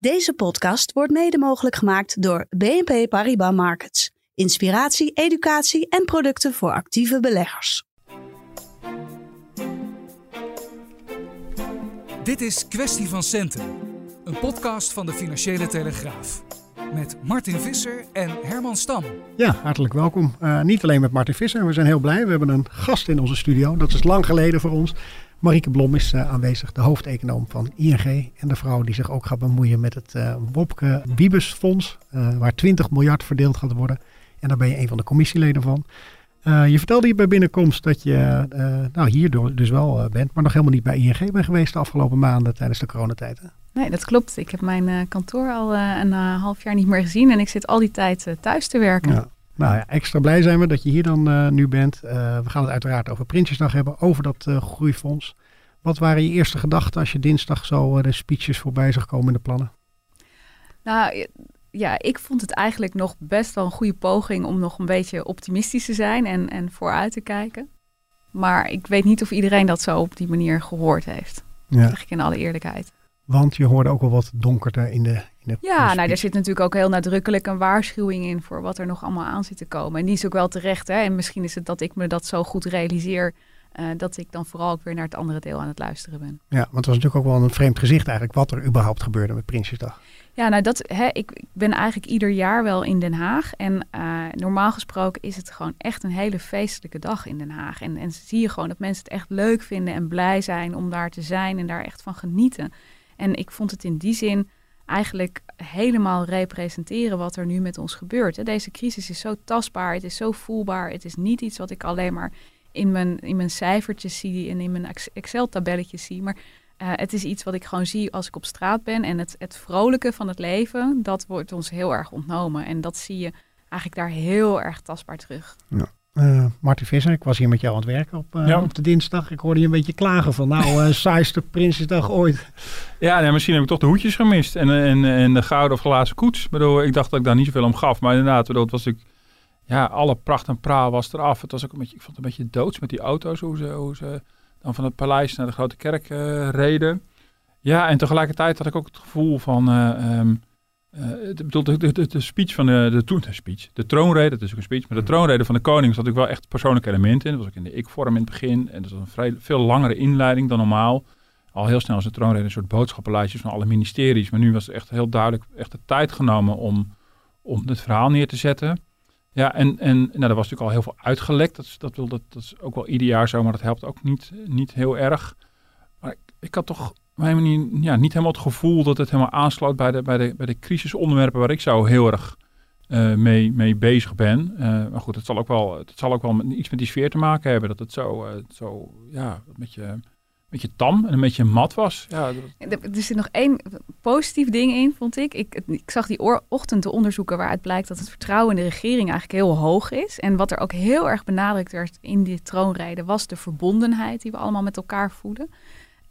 Deze podcast wordt mede mogelijk gemaakt door BNP Paribas Markets. Inspiratie, educatie en producten voor actieve beleggers. Dit is Kwestie van Centen, een podcast van de Financiële Telegraaf. Met Martin Visser en Herman Stam. Ja, hartelijk welkom. Uh, niet alleen met Martin Visser, we zijn heel blij. We hebben een gast in onze studio. Dat is lang geleden voor ons. Marieke Blom is uh, aanwezig, de hoofdeconoom van ING. En de vrouw die zich ook gaat bemoeien met het uh, Wopke Wiebes Fonds. waar 20 miljard verdeeld gaat worden. En daar ben je een van de commissieleden van. Je vertelde hier bij binnenkomst dat je nou, hierdoor dus wel bent, maar nog helemaal niet bij ING bent geweest de afgelopen maanden tijdens de coronatijd. Hè? Nee, dat klopt. Ik heb mijn kantoor al een half jaar niet meer gezien en ik zit al die tijd thuis te werken. Ja. Nou ja, extra blij zijn we dat je hier dan nu bent. we gaan het uiteraard over Prinsjesdag hebben, over dat groeifonds. Wat waren je eerste gedachten als je dinsdag zo de speeches voorbij zag komen in de plannen? Nou, ja, ik vond het eigenlijk nog best wel een goede poging om nog een beetje optimistisch te zijn en, en vooruit te kijken. Maar ik weet niet of iedereen dat zo op die manier gehoord heeft. Ja. Zeg ik in alle eerlijkheid. Want je hoorde ook wel wat donkerte in de. Ja, nou, er zit natuurlijk ook heel nadrukkelijk een waarschuwing in voor wat er nog allemaal aan zit te komen. En die is ook wel terecht. Hè? En misschien is het dat ik me dat zo goed realiseer. Uh, dat ik dan vooral ook weer naar het andere deel aan het luisteren ben. Ja, want het was natuurlijk ook wel een vreemd gezicht eigenlijk wat er überhaupt gebeurde met Prinsjesdag. Ja, nou dat, hè, ik, ik, ben eigenlijk ieder jaar wel in Den Haag. En uh, normaal gesproken is het gewoon echt een hele feestelijke dag in Den Haag. En, en zie je gewoon dat mensen het echt leuk vinden en blij zijn om daar te zijn en daar echt van genieten. En ik vond het in die zin eigenlijk helemaal representeren wat er nu met ons gebeurt. Deze crisis is zo tastbaar, het is zo voelbaar. Het is niet iets wat ik alleen maar in mijn, in mijn cijfertjes zie en in mijn Excel-tabelletjes zie. Maar uh, het is iets wat ik gewoon zie als ik op straat ben. En het, het vrolijke van het leven, dat wordt ons heel erg ontnomen. En dat zie je eigenlijk daar heel erg tastbaar terug. Ja. Uh, Martin Visser, ik was hier met jou aan het werken op, uh, ja. op de dinsdag. Ik hoorde je een beetje klagen van, nou, uh, saaiste Prinsjesdag ooit. Ja, nee, misschien heb ik toch de hoedjes gemist en, en, en de gouden of glazen koets. Bedoel, ik dacht dat ik daar niet zoveel om gaf, maar inderdaad, bedoel, het was natuurlijk, ja, alle pracht en praal was eraf. Het was ook een beetje, ik vond het een beetje doods met die auto's, hoe ze, hoe ze dan van het paleis naar de grote kerk reden. Ja, en tegelijkertijd had ik ook het gevoel van. Um, uh, de, de, de, de, speech van de, de, de, speech, de troonrede, dat is ook een speech, maar de troonrede van de koning zat ik wel echt persoonlijke elementen in. Dat was ook in de ik-vorm in het begin. En dat was een vrij, veel langere inleiding dan normaal. Al heel snel als de troonrede een soort boodschappenlijstjes van alle ministeries. Maar nu was het echt heel duidelijk echt de tijd genomen om, om het verhaal neer te zetten. Ja, en, en nou, er was natuurlijk al heel veel uitgelekt. Dat, dat, wil, dat, dat is ook wel ieder jaar zo, maar dat helpt ook niet, niet heel erg. Maar ik, ik had toch mijn manier, ja, niet helemaal het gevoel dat het helemaal aansloot bij de, bij de, bij de crisisonderwerpen waar ik zo heel erg uh, mee, mee bezig ben. Uh, maar goed, het zal ook wel, het zal ook wel iets met die sfeer te maken hebben. Dat het zo, uh, zo ja, met je beetje tam en een beetje mat was. Ja, Er zit nog één positief ding in, vond ik. Ik, ik zag die ochtend de onderzoeken waaruit blijkt dat het vertrouwen in de regering eigenlijk heel hoog is. En wat er ook heel erg benadrukt werd in die troonrijden was de verbondenheid die we allemaal met elkaar voeden.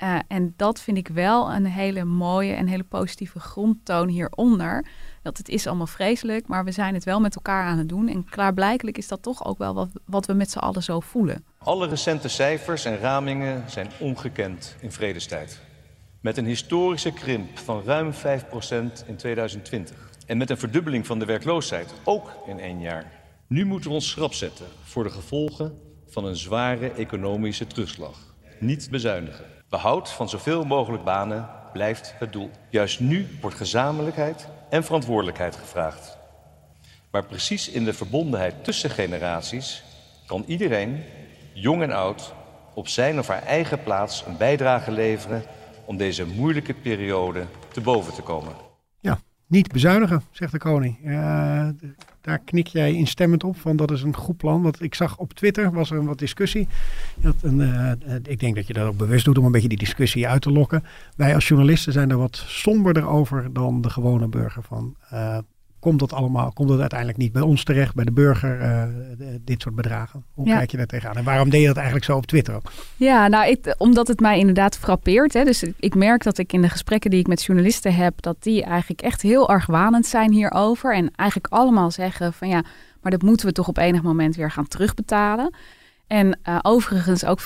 Uh, en dat vind ik wel een hele mooie en hele positieve grondtoon hieronder. Dat het is allemaal vreselijk, maar we zijn het wel met elkaar aan het doen. En klaarblijkelijk is dat toch ook wel wat, wat we met z'n allen zo voelen. Alle recente cijfers en ramingen zijn ongekend in vredestijd. Met een historische krimp van ruim 5% in 2020. En met een verdubbeling van de werkloosheid, ook in één jaar. Nu moeten we ons schrap zetten voor de gevolgen van een zware economische terugslag. Niet bezuinigen. Behoud van zoveel mogelijk banen blijft het doel. Juist nu wordt gezamenlijkheid en verantwoordelijkheid gevraagd. Maar precies in de verbondenheid tussen generaties kan iedereen, jong en oud, op zijn of haar eigen plaats een bijdrage leveren om deze moeilijke periode te boven te komen. Niet bezuinigen, zegt de koning. Uh, daar knik jij instemmend op van dat is een goed plan. Want ik zag op Twitter, was er wat discussie. Dat een, uh, ik denk dat je dat ook bewust doet om een beetje die discussie uit te lokken. Wij als journalisten zijn er wat somberder over dan de gewone burger van... Uh, komt dat allemaal, komt dat uiteindelijk niet bij ons terecht, bij de burger, uh, dit soort bedragen? Hoe kijk je daar tegenaan? En waarom deed je dat eigenlijk zo op Twitter ook? Ja, nou, ik, omdat het mij inderdaad frappeert. Hè, dus ik merk dat ik in de gesprekken die ik met journalisten heb, dat die eigenlijk echt heel argwanend zijn hierover. En eigenlijk allemaal zeggen van ja, maar dat moeten we toch op enig moment weer gaan terugbetalen. En uh, overigens ook 40%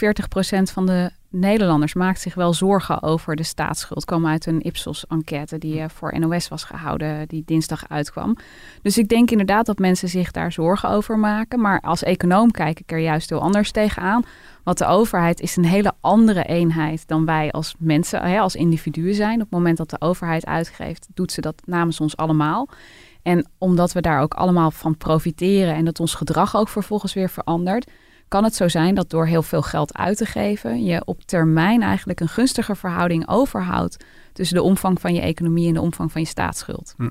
van de Nederlanders maakt zich wel zorgen over de staatsschuld. Kwam uit een Ipsos-enquête die uh, voor NOS was gehouden, die dinsdag uitkwam. Dus ik denk inderdaad dat mensen zich daar zorgen over maken. Maar als econoom kijk ik er juist heel anders tegenaan. Want de overheid is een hele andere eenheid dan wij als mensen, als individuen zijn. Op het moment dat de overheid uitgeeft, doet ze dat namens ons allemaal. En omdat we daar ook allemaal van profiteren en dat ons gedrag ook vervolgens weer verandert kan het zo zijn dat door heel veel geld uit te geven, je op termijn eigenlijk een gunstiger verhouding overhoudt tussen de omvang van je economie en de omvang van je staatsschuld. Hm.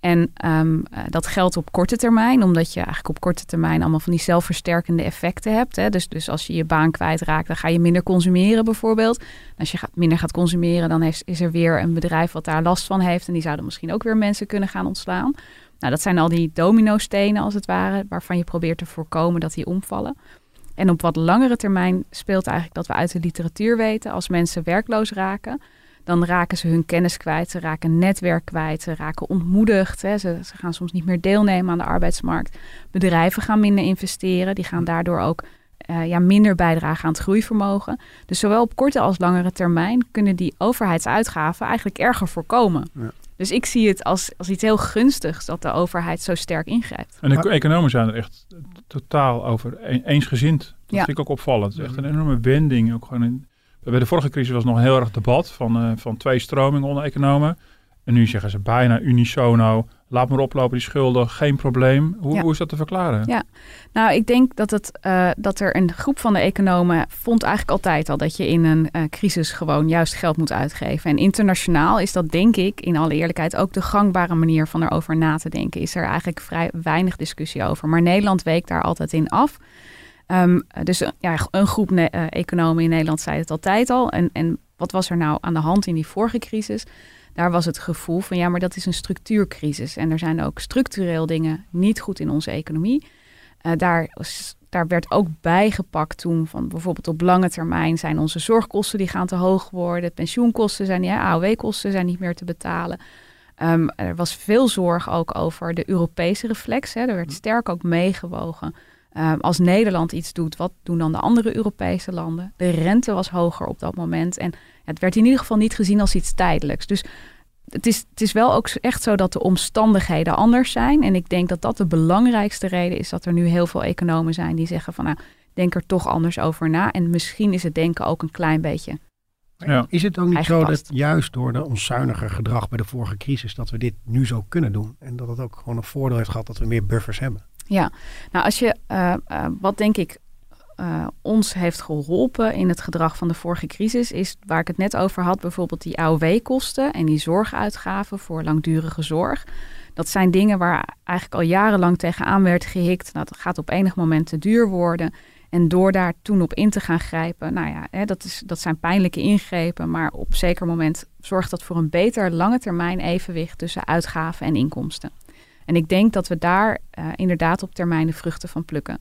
En um, dat geldt op korte termijn, omdat je eigenlijk op korte termijn allemaal van die zelfversterkende effecten hebt. Hè. Dus, dus als je je baan kwijtraakt, dan ga je minder consumeren bijvoorbeeld. als je gaat, minder gaat consumeren, dan heeft, is er weer een bedrijf wat daar last van heeft. En die zouden misschien ook weer mensen kunnen gaan ontslaan. Nou, dat zijn al die domino-stenen als het ware, waarvan je probeert te voorkomen dat die omvallen. En op wat langere termijn speelt eigenlijk dat we uit de literatuur weten, als mensen werkloos raken, dan raken ze hun kennis kwijt, ze raken netwerk kwijt, ze raken ontmoedigd, hè. Ze, ze, gaan soms niet meer deelnemen aan de arbeidsmarkt. Bedrijven gaan minder investeren, die gaan daardoor ook uh, ja, minder bijdragen aan het groeivermogen. Dus zowel op korte als langere termijn kunnen die overheidsuitgaven eigenlijk erger voorkomen. Ja. Dus ik zie het als, als iets heel gunstigs dat de overheid zo sterk ingrijpt. En de economen zijn er echt totaal over eensgezind. Dat vind ik ook opvallend. Het is echt een enorme wending. Ook gewoon in, bij de vorige crisis was nog een heel erg debat van, uh, van twee stromingen onder economen. En nu zeggen ze bijna unisono, laat maar oplopen die schulden, geen probleem. Hoe, hoe is dat te verklaren? Ja, nou ik denk dat, het, uh, dat er een groep van de economen vond eigenlijk altijd al dat je in een uh, crisis gewoon juist geld moet uitgeven. En internationaal is dat denk ik in alle eerlijkheid ook de gangbare manier van erover na te denken. Is er eigenlijk vrij weinig discussie over. Maar Nederland week daar altijd in af. Um, dus ja, een groep uh, economen in Nederland zei het altijd al. En, en wat was er nou aan de hand in die vorige crisis? Daar was het gevoel van ja, maar dat is een structuurcrisis. En er zijn ook structureel dingen niet goed in onze economie. Uh, daar, daar werd ook bijgepakt toen van bijvoorbeeld op lange termijn zijn onze zorgkosten die gaan te hoog worden. Pensioenkosten zijn, ja, AOW-kosten zijn niet meer te betalen. Um, er was veel zorg ook over de Europese reflex. Hè. Er werd sterk ook meegewogen. Um, als Nederland iets doet, wat doen dan de andere Europese landen? De rente was hoger op dat moment. En het werd in ieder geval niet gezien als iets tijdelijks. Dus het is, het is wel ook echt zo dat de omstandigheden anders zijn. En ik denk dat dat de belangrijkste reden is dat er nu heel veel economen zijn die zeggen van nou, denk er toch anders over na. En misschien is het denken ook een klein beetje. Ja. Is het ook niet zo dat juist door de onzuinige gedrag bij de vorige crisis dat we dit nu zo kunnen doen? En dat het ook gewoon een voordeel heeft gehad dat we meer buffers hebben? Ja, nou als je, uh, uh, wat denk ik uh, ons heeft geholpen in het gedrag van de vorige crisis, is waar ik het net over had, bijvoorbeeld die AOW-kosten en die zorguitgaven voor langdurige zorg. Dat zijn dingen waar eigenlijk al jarenlang tegenaan werd gehikt. Nou, dat gaat op enig moment te duur worden. En door daar toen op in te gaan grijpen, nou ja, hè, dat, is, dat zijn pijnlijke ingrepen, maar op zeker moment zorgt dat voor een beter lange termijn evenwicht tussen uitgaven en inkomsten. En ik denk dat we daar uh, inderdaad op termijn de vruchten van plukken.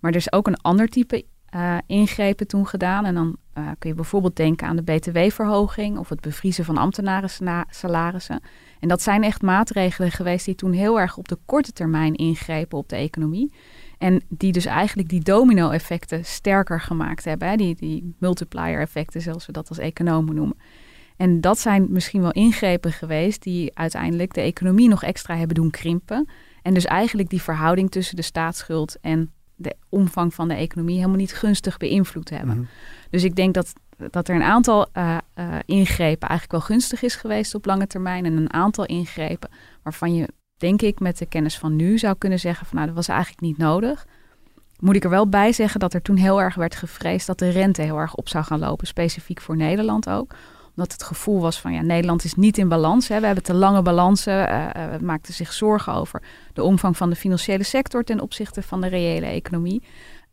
Maar er is ook een ander type uh, ingrepen toen gedaan. En dan uh, kun je bijvoorbeeld denken aan de btw-verhoging of het bevriezen van ambtenarensalarissen. En dat zijn echt maatregelen geweest die toen heel erg op de korte termijn ingrepen op de economie. En die dus eigenlijk die domino-effecten sterker gemaakt hebben. Hè? Die, die multiplier-effecten, zoals we dat als economen noemen. En dat zijn misschien wel ingrepen geweest die uiteindelijk de economie nog extra hebben doen krimpen. En dus eigenlijk die verhouding tussen de staatsschuld en de omvang van de economie helemaal niet gunstig beïnvloed hebben. Mhm. Dus ik denk dat, dat er een aantal uh, uh, ingrepen eigenlijk wel gunstig is geweest op lange termijn. En een aantal ingrepen waarvan je, denk ik, met de kennis van nu zou kunnen zeggen van nou, dat was eigenlijk niet nodig. Moet ik er wel bij zeggen dat er toen heel erg werd gevreesd dat de rente heel erg op zou gaan lopen, specifiek voor Nederland ook Omdat het gevoel was van ja, Nederland is niet in balans. Hè. We hebben te lange balansen. Uh, uh, maakten zich zorgen over de omvang van de financiële sector ten opzichte van de reële economie.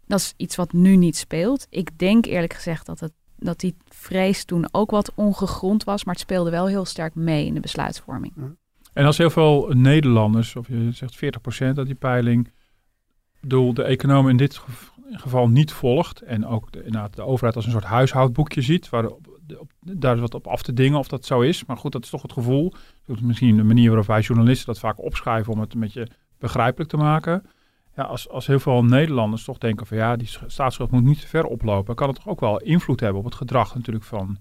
Dat is iets wat nu niet speelt. Ik denk eerlijk gezegd dat, het, dat die vrees toen ook wat ongegrond was, maar het speelde wel heel sterk mee in de besluitvorming. En als heel veel Nederlanders, of je zegt 40% uit die peiling, bedoel, de econoom in dit geval niet volgt en ook de, de overheid als een soort huishoudboekje ziet, waar daar is wat op af te dingen of dat zo is. Maar goed, dat is toch het gevoel. Misschien de manier waarop wij journalisten dat vaak opschrijven om het een beetje begrijpelijk te maken. Ja, als, als heel veel Nederlanders toch denken van ja, die staatsschuld moet niet te ver oplopen, kan het toch ook wel invloed hebben op het gedrag natuurlijk van,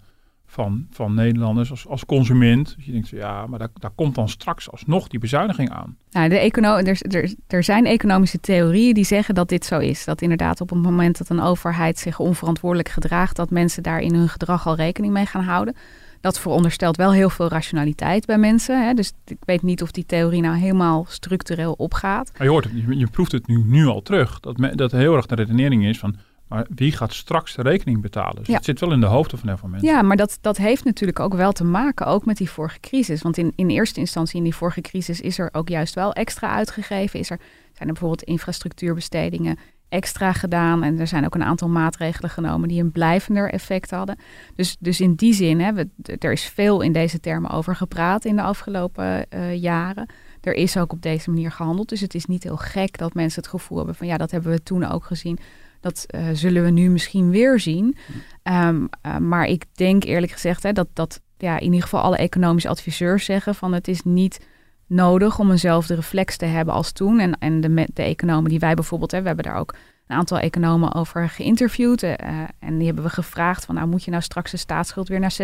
van, van Nederlanders als, als consument. Dus je denkt, ja, maar daar, daar komt dan straks alsnog die bezuiniging aan. Nou, de econo er, er, er zijn economische theorieën die zeggen dat dit zo is. Dat inderdaad op het moment dat een overheid zich onverantwoordelijk gedraagt, dat mensen daar in hun gedrag al rekening mee gaan houden. Dat veronderstelt wel heel veel rationaliteit bij mensen. Hè? Dus ik weet niet of die theorie nou helemaal structureel opgaat. Maar je hoort het, je, je proeft het nu, nu al terug. Dat, me, dat heel erg de redenering is van maar wie gaat straks de rekening betalen? Dus het zit wel in de hoofden van heel veel mensen. Ja, maar dat, dat heeft natuurlijk ook wel te maken ook met die vorige crisis. Want in, in eerste instantie in die vorige crisis is er ook juist wel extra uitgegeven. Is er, zijn er bijvoorbeeld infrastructuurbestedingen extra gedaan. En er zijn ook een aantal maatregelen genomen die een blijvender effect hadden. Dus, dus in die zin, hè, we, er is veel in deze termen over gepraat in de afgelopen uh, jaren. Er is ook op deze manier gehandeld. Dus het is niet heel gek dat mensen het gevoel hebben van ja, dat hebben we toen ook gezien. Dat uh, zullen we nu misschien weer zien. Um, uh, maar ik denk eerlijk gezegd hè, dat, dat ja, in ieder geval alle economische adviseurs zeggen van het is niet nodig om eenzelfde reflex te hebben als toen. En, en de, de economen die wij bijvoorbeeld hebben, we hebben daar ook een aantal economen over geïnterviewd. Uh, en die hebben we gevraagd van nou moet je nou straks de staatsschuld weer naar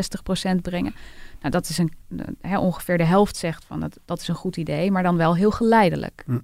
60% brengen. Nou dat is een, hè, ongeveer de helft zegt van dat, dat is een goed idee, maar dan wel heel geleidelijk. Hm.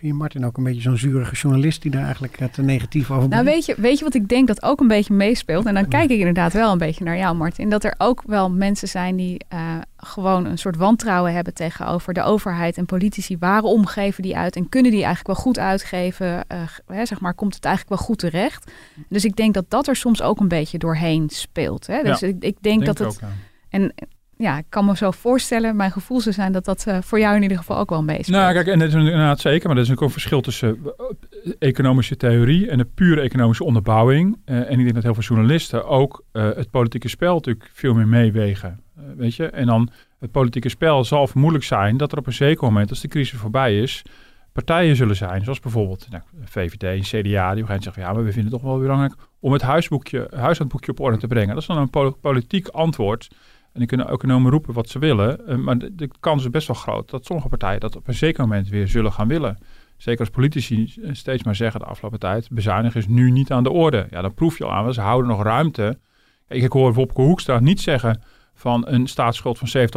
Vind je Martin ook een beetje zo'n zurige journalist die daar eigenlijk te negatief over Nou, weet je, weet je wat ik denk dat ook een beetje meespeelt? En dan kijk ik inderdaad wel een beetje naar jou, Martin. Dat er ook wel mensen zijn die uh, gewoon een soort wantrouwen hebben tegenover de overheid en politici. Waarom geven die uit en kunnen die eigenlijk wel goed uitgeven? Uh, hè, zeg maar, komt het eigenlijk wel goed terecht? Dus ik denk dat dat er soms ook een beetje doorheen speelt. Hè? Dus ja, ik, ik denk, denk dat het. Ook, ja. En ja, ik kan me zo voorstellen, mijn gevoel zou zijn dat dat uh, voor jou in ieder geval ook wel een beetje. Nou, kijk, en dat is inderdaad zeker, maar er is ook een verschil tussen uh, economische theorie en de pure economische onderbouwing. Uh, en ik denk dat heel veel journalisten ook het politieke spel natuurlijk veel meer meewegen. weet je, en dan het politieke spel zal vermoedelijk zijn dat er op een zeker moment, als de crisis voorbij is, partijen zullen zijn, zoals bijvoorbeeld nou, VVD en CDA, die gaan zeggen, ja, maar we vinden het toch wel belangrijk om het huisboekje, huishoudboekje op orde te brengen. Dat is dan een politiek antwoord. En die kunnen economen roepen wat ze willen. Uh, maar de, de, kans is best wel groot dat sommige partijen dat op een zeker moment weer zullen gaan willen. Zeker als politici steeds maar zeggen de afgelopen tijd, bezuinigen is nu niet aan de orde. Ja, dan proef je al aan, ze houden nog ruimte. Ik, ik hoor Wopke Hoekstra niet zeggen van een staatsschuld van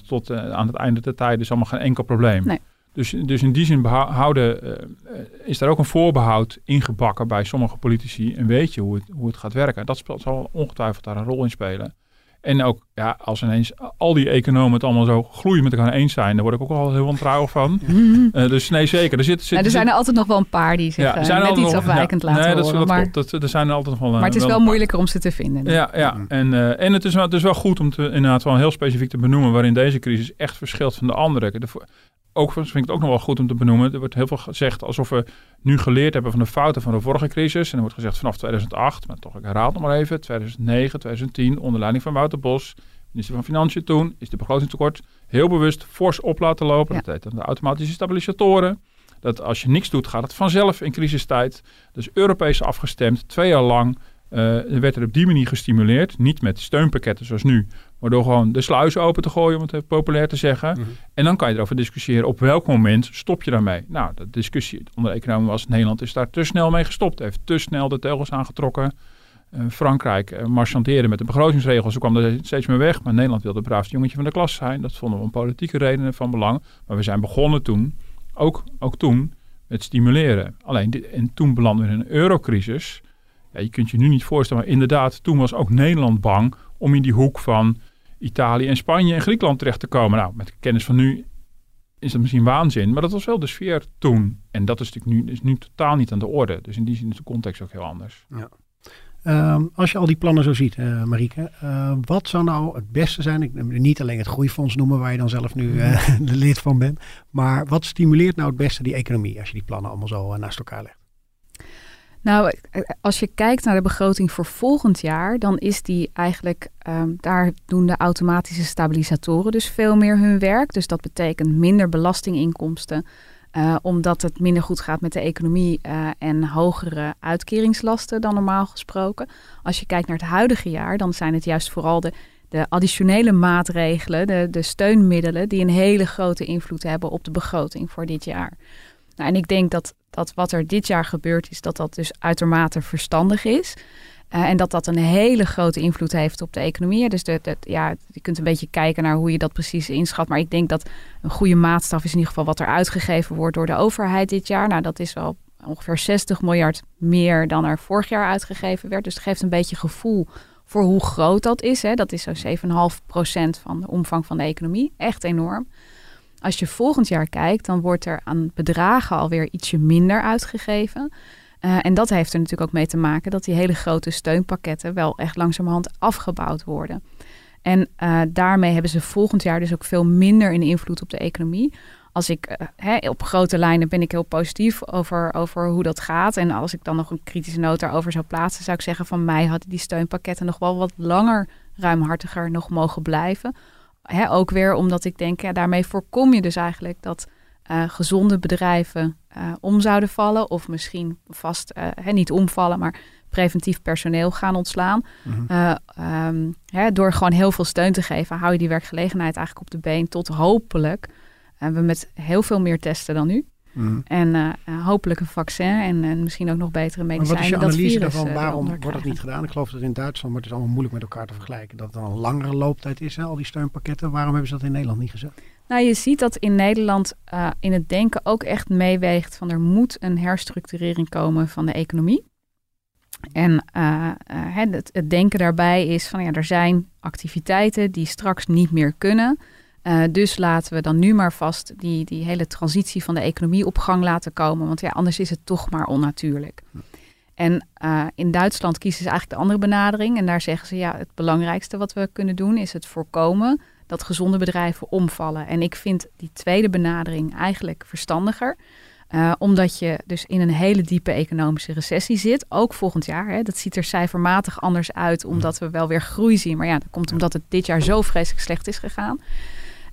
70% tot uh, aan het einde der tijd is allemaal geen enkel probleem. Nee. Dus, dus in die zin houden, uh, is daar ook een voorbehoud ingebakken bij sommige politici. En weet je hoe het, hoe het gaat werken. Dat speelt, zal ongetwijfeld daar een rol in spelen. En ook, ja, als ineens al die economen het allemaal zo gloeien met elkaar eens zijn, daar word ik ook al heel wantrouwig van. uh, dus nee, zeker. Er, zit, zit, ja, er zijn er altijd nog wel een paar die zich ja, net iets afwijkend ja, laten nee, dat, horen. Dat, maar, dat, er zijn er altijd nog wel Maar het is wel, wel moeilijker om ze te vinden. Ja, ja. En, uh, en het, is wel, het is wel goed om te, inderdaad wel heel specifiek te benoemen waarin deze crisis echt verschilt van de andere. De, ook vind ik het ook nog wel goed om te benoemen. Er wordt heel veel gezegd alsof we nu geleerd hebben van de fouten van de vorige crisis. En er wordt gezegd vanaf 2008, maar toch, ik herhaal het nog maar even. 2009, 2010, onder leiding van Wouter Bos minister van Financiën toen, is de begrotingstekort heel bewust fors op laten lopen. Ja. Dat heet dan de automatische stabilisatoren. Dat als je niks doet, gaat het vanzelf in crisistijd. Dus Europees afgestemd, twee jaar lang. Uh, werd er op die manier gestimuleerd. Niet met steunpakketten zoals nu, maar door gewoon de sluis open te gooien, om het populair te zeggen. Mm -hmm. En dan kan je erover discussiëren op welk moment stop je daarmee. Nou, de discussie onder de economen was: Nederland is daar te snel mee gestopt. Heeft te snel de teugels aangetrokken. Uh, Frankrijk uh, marchandeerde met de begrotingsregels. Ze kwam er steeds meer weg. Maar Nederland wilde het braafste jongetje van de klas zijn. Dat vonden we om politieke redenen van belang. Maar we zijn begonnen toen, ook, ook toen, met stimuleren. Alleen, dit, en toen belanden we in een eurocrisis. Ja, je kunt je nu niet voorstellen, maar inderdaad, toen was ook Nederland bang om in die hoek van Italië en Spanje en Griekenland terecht te komen. Nou, met kennis van nu is dat misschien waanzin, maar dat was wel de sfeer toen. En dat is natuurlijk nu, is nu totaal niet aan de orde. Dus in die zin is de context ook heel anders. Ja. Ehm, als je al die plannen zo ziet, uh, Marieke, uh, wat zou nou het beste zijn? Ik niet alleen het groeifonds noemen, waar je dan zelf nu uh, de lid van bent. Maar wat stimuleert nou het beste die economie als je die plannen allemaal zo naast elkaar legt? Nou, als je kijkt naar de begroting voor volgend jaar, dan is die eigenlijk, um, daar doen de automatische stabilisatoren dus veel meer hun werk. Dus dat betekent minder belastinginkomsten, uh, omdat het minder goed gaat met de economie uh, en hogere uitkeringslasten dan normaal gesproken. Als je kijkt naar het huidige jaar, dan zijn het juist vooral de, de additionele maatregelen, de, de steunmiddelen, die een hele grote invloed hebben op de begroting voor dit jaar. Nou, en ik denk dat, dat wat er dit jaar gebeurd is, dat dat dus uitermate verstandig is. Uh, en dat dat een hele grote invloed heeft op de economie. Dus ja, je kunt een beetje kijken naar hoe je dat precies inschat. Maar ik denk dat een goede maatstaf is in ieder geval wat er uitgegeven wordt door de overheid dit jaar. Nou, dat is wel ongeveer 60 miljard meer dan er vorig jaar uitgegeven werd. Dus het geeft een beetje gevoel voor hoe groot dat is. Hè. Dat is zo 7,5% van de omvang van de economie. Echt enorm. Als je volgend jaar kijkt, dan wordt er aan bedragen alweer ietsje minder uitgegeven. Uh, en dat heeft er natuurlijk ook mee te maken dat die hele grote steunpakketten wel echt langzamerhand afgebouwd worden. En uh, daarmee hebben ze volgend jaar dus ook veel minder een invloed op de economie. Als ik hè, op grote lijnen ben ik heel positief over, over hoe dat gaat. En als ik dan nog een kritische noot daarover zou plaatsen, zou ik zeggen van mij hadden die steunpakketten nog wel wat langer ruimhartiger nog mogen blijven. Hè, ook weer omdat ik denk, ja, daarmee voorkom je dus eigenlijk dat uh, gezonde bedrijven uh, om zouden vallen. Of misschien vast uh, niet omvallen, maar preventief personeel gaan ontslaan. Um, hè, door gewoon heel veel steun te geven, hou je die werkgelegenheid eigenlijk op de been. Tot hopelijk we met heel veel meer testen dan nu. Mm. En hopelijk een vaccin en, en, misschien ook nog betere medicijnen. Maar wat is je analyse daarvan? Waarom wordt dat niet gedaan? Ik geloof dat in Duitsland, maar het is allemaal moeilijk met elkaar te vergelijken. Dat het dan een langere looptijd is, hè, al die steunpakketten. Waarom hebben ze dat in Nederland niet gezet? Nou, je ziet dat in Nederland uh, in het denken ook echt meeweegt van er moet een herstructurering komen van de economie. En uh, het, het, denken daarbij is van ja, er zijn activiteiten die straks niet meer kunnen. Dus laten we dan nu maar vast die, die hele transitie van de economie op gang laten komen. Want ja, anders is het toch maar onnatuurlijk. En in Duitsland kiezen ze eigenlijk de andere benadering. En daar zeggen ze ja, het belangrijkste wat we kunnen doen is het voorkomen dat gezonde bedrijven omvallen. En ik vind die tweede benadering eigenlijk verstandiger. Uh, omdat je dus in een hele diepe economische recessie zit. Ook volgend jaar. Hè. Dat ziet er cijfermatig anders uit. Omdat we wel weer groei zien. Maar ja, dat komt omdat het dit jaar zo vreselijk slecht is gegaan.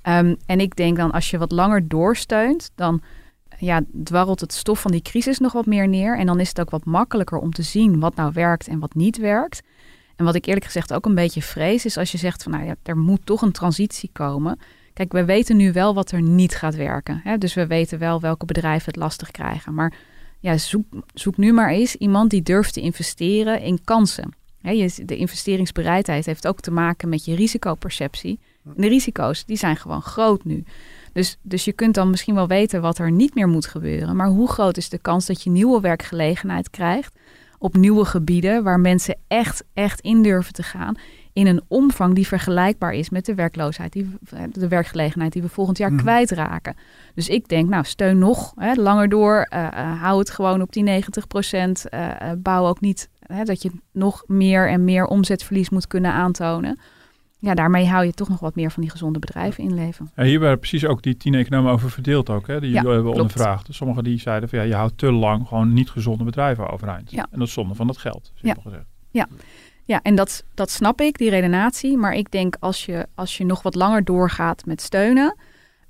Um, en ik denk dan als je wat langer doorsteunt. Dan ja, dwarrelt het stof van die crisis nog wat meer neer. En dan is het ook wat makkelijker om te zien wat nou werkt en wat niet werkt. En wat ik eerlijk gezegd ook een beetje vrees, is als je zegt van nou ja, er moet toch een transitie komen. Kijk, we weten nu wel wat er niet gaat werken. Hè? Dus we weten wel welke bedrijven het lastig krijgen. Maar ja, zoek, nu maar eens iemand die durft te investeren in kansen. Hè, de investeringsbereidheid heeft ook te maken met je risicoperceptie. De risico's, die zijn gewoon groot nu. Dus, dus je kunt dan misschien wel weten wat er niet meer moet gebeuren. Maar hoe groot is de kans dat je nieuwe werkgelegenheid krijgt? op nieuwe gebieden waar mensen echt, echt in durven te gaan. In een omvang die vergelijkbaar is met de werkloosheid, die, de werkgelegenheid die we volgend jaar mm. kwijtraken. Dus ik denk, nou, steun nog hè, langer door. Uh, uh, hou het gewoon op die 90 procent. Uh, bouw ook niet hè, dat je nog meer en meer omzetverlies moet kunnen aantonen ja, daarmee hou je toch nog wat meer van die gezonde bedrijven in leven. Ja, hier waren precies ook die tien economen over verdeeld ook, hè, die jullie hebben ondervraagd. Dus sommigen die zeiden van ja, je houdt te lang gewoon niet gezonde bedrijven overeind. Ja. En dat is zonde van dat geld, simpel ja. gezegd. Ja. Ja, en dat, dat snap ik, die redenatie. Maar ik denk als je, als je nog wat langer doorgaat met steunen,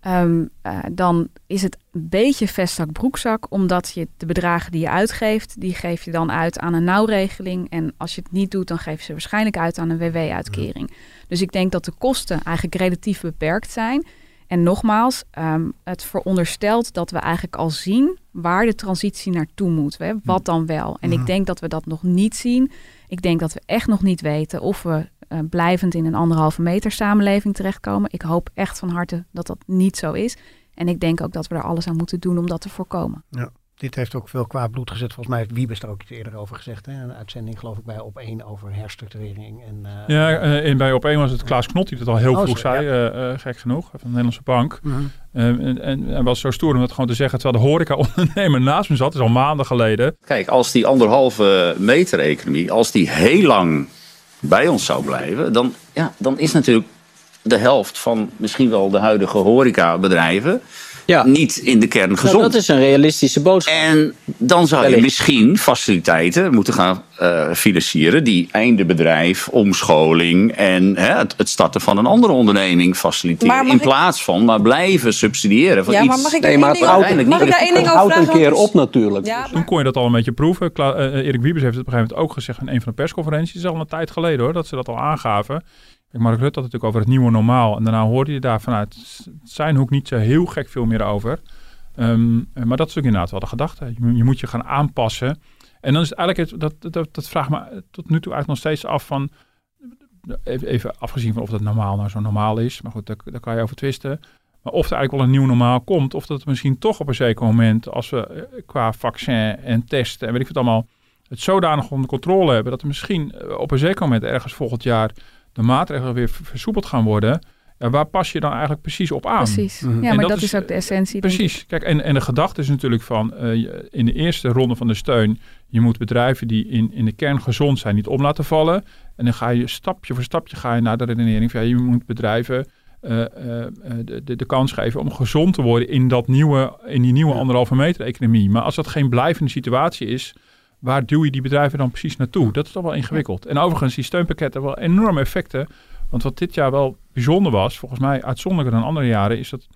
Um, uh, dan is het een beetje vestzak broekzak, omdat je de bedragen die je uitgeeft, die geef je dan uit aan een nauwregeling. En als je het niet doet, dan geef je ze waarschijnlijk uit aan een WW-uitkering. Dus ik denk dat de kosten eigenlijk relatief beperkt zijn. En nogmaals, um, het veronderstelt dat we eigenlijk al zien waar de transitie naartoe moet. Hè? Wat dan wel? En ik denk dat we dat nog niet zien. Ik denk dat we echt nog niet weten of we uh, blijvend in een anderhalve meter samenleving terechtkomen. Ik hoop echt van harte dat dat niet zo is. En ik denk ook dat we er alles aan moeten doen om dat te voorkomen. Ja. Dit heeft ook veel kwaad bloed gezet. Volgens mij heeft Wiebes er ook iets eerder over gezegd. Hè? Een uitzending geloof ik bij Op 1 over herstructurering. En, uh, ja, uh, en bij Op 1 was het Klaas Knot die het al heel oh, vroeg zei. Ja. Uh, gek genoeg, van de Nederlandse Bank. Mm -hmm. en, en, en, was zo stoer om dat gewoon te zeggen. Terwijl de horeca-ondernemer naast me zat. Dat is al maanden geleden. Kijk, als die anderhalve meter economie, als die heel lang bij ons zou blijven. Dan, ja, dan is natuurlijk de helft van misschien wel de huidige horecabedrijven ja. niet in de kern gezond. Nou, dat is een realistische boodschap. En dan zou je misschien faciliteiten moeten gaan uh, financieren die eindebedrijf, omscholing en hè, het, het, starten van een andere onderneming faciliteren. In plaats van maar blijven subsidiëren. Van ja, iets. maar mag ik nee, maar het houdt, mag ik daar één ding over houdt een keer op natuurlijk. Ja, Toen kon je dat al een beetje proeven. Kla uh, Erik Wiebes heeft het op een gegeven moment ook gezegd in een van de persconferenties. Dat is al een tijd geleden hoor, dat ze dat al aangaven. Mark Rutte had het natuurlijk over het nieuwe normaal. En daarna hoorde je daar vanuit zijn hoek niet zo heel gek veel meer over. Um, maar dat is ook inderdaad wel de gedachte. Je, je, moet je gaan aanpassen. En dan is het eigenlijk, dat, dat, dat vraagt me tot nu toe eigenlijk nog steeds af van, even, even afgezien van of dat normaal nou zo normaal is. Maar goed, daar, daar kan je over twisten. Maar of er eigenlijk wel een nieuw normaal komt, of dat het misschien toch op een zeker moment, als we eh, qua vaccin en testen en weet ik wat allemaal, het zodanig onder controle hebben, dat er misschien eh, op een zeker moment ergens volgend jaar de maatregelen weer versoepeld gaan worden. Ja, waar pas je dan eigenlijk precies op aan? Precies. Mhm. Ja, maar dat, is ook de essentie. Precies. Kijk, en, en de gedachte is natuurlijk van uh, in de eerste ronde van de steun, je moet bedrijven die in, in de kern gezond zijn niet om laten vallen. En dan ga je stapje voor stapje ga je naar de redenering van ja, je moet bedrijven uh, uh, de, de, de, kans geven om gezond te worden in, dat nieuwe, in die nieuwe anderhalve meter economie. Maar als dat geen blijvende situatie is, waar duw je die bedrijven dan precies naartoe? Dat is toch wel ingewikkeld. En overigens, die steunpakketten hebben wel enorme effecten. Want wat dit jaar wel bijzonder was, volgens mij uitzonderlijker dan andere jaren, is dat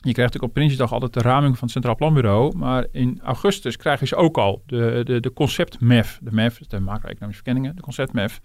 je krijgt natuurlijk op Prinsjesdag altijd de raming van het Centraal Planbureau. Maar in augustus krijg je ze ook al de, de, de concept MEF. De MEF, de macro-economische verkenningen, de concept MEF.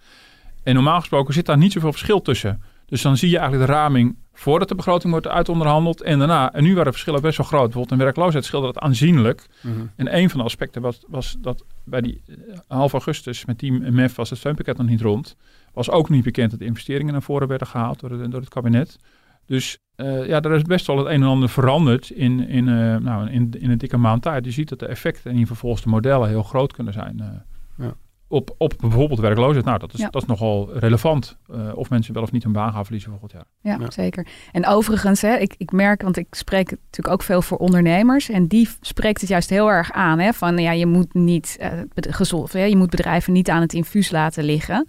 En normaal gesproken zit daar niet zoveel verschil tussen. Dus dan zie je eigenlijk de raming voordat de begroting wordt uitonderhandeld en daarna. En nu waren de verschillen best wel groot. Bijvoorbeeld in werkloosheid scheelde dat aanzienlijk. Mhm. En een van de aspecten was, was dat bij die uh, half augustus met die MEF was het steunpakket nog niet rond. Was ook niet bekend dat de investeringen naar voren werden gehaald door, de, door het kabinet. Dus uh, ja, er is best wel het een en ander veranderd in, in, uh, nou, in, in een dikke maand tijd. Je ziet dat de effecten en in vervolgens de modellen heel groot kunnen zijn. Ja op, op bijvoorbeeld werkloosheid. Nou, dat is, dat is nogal relevant. Uh, of mensen wel of niet hun baan gaan verliezen volgend jaar. Ja, zeker. En overigens, hè, ik, ik merk, want ik spreek natuurlijk ook veel voor ondernemers. En die spreekt het juist heel erg aan. Hè, van ja, je moet niet uh, gezond, ja, je moet bedrijven niet aan het infuus laten liggen.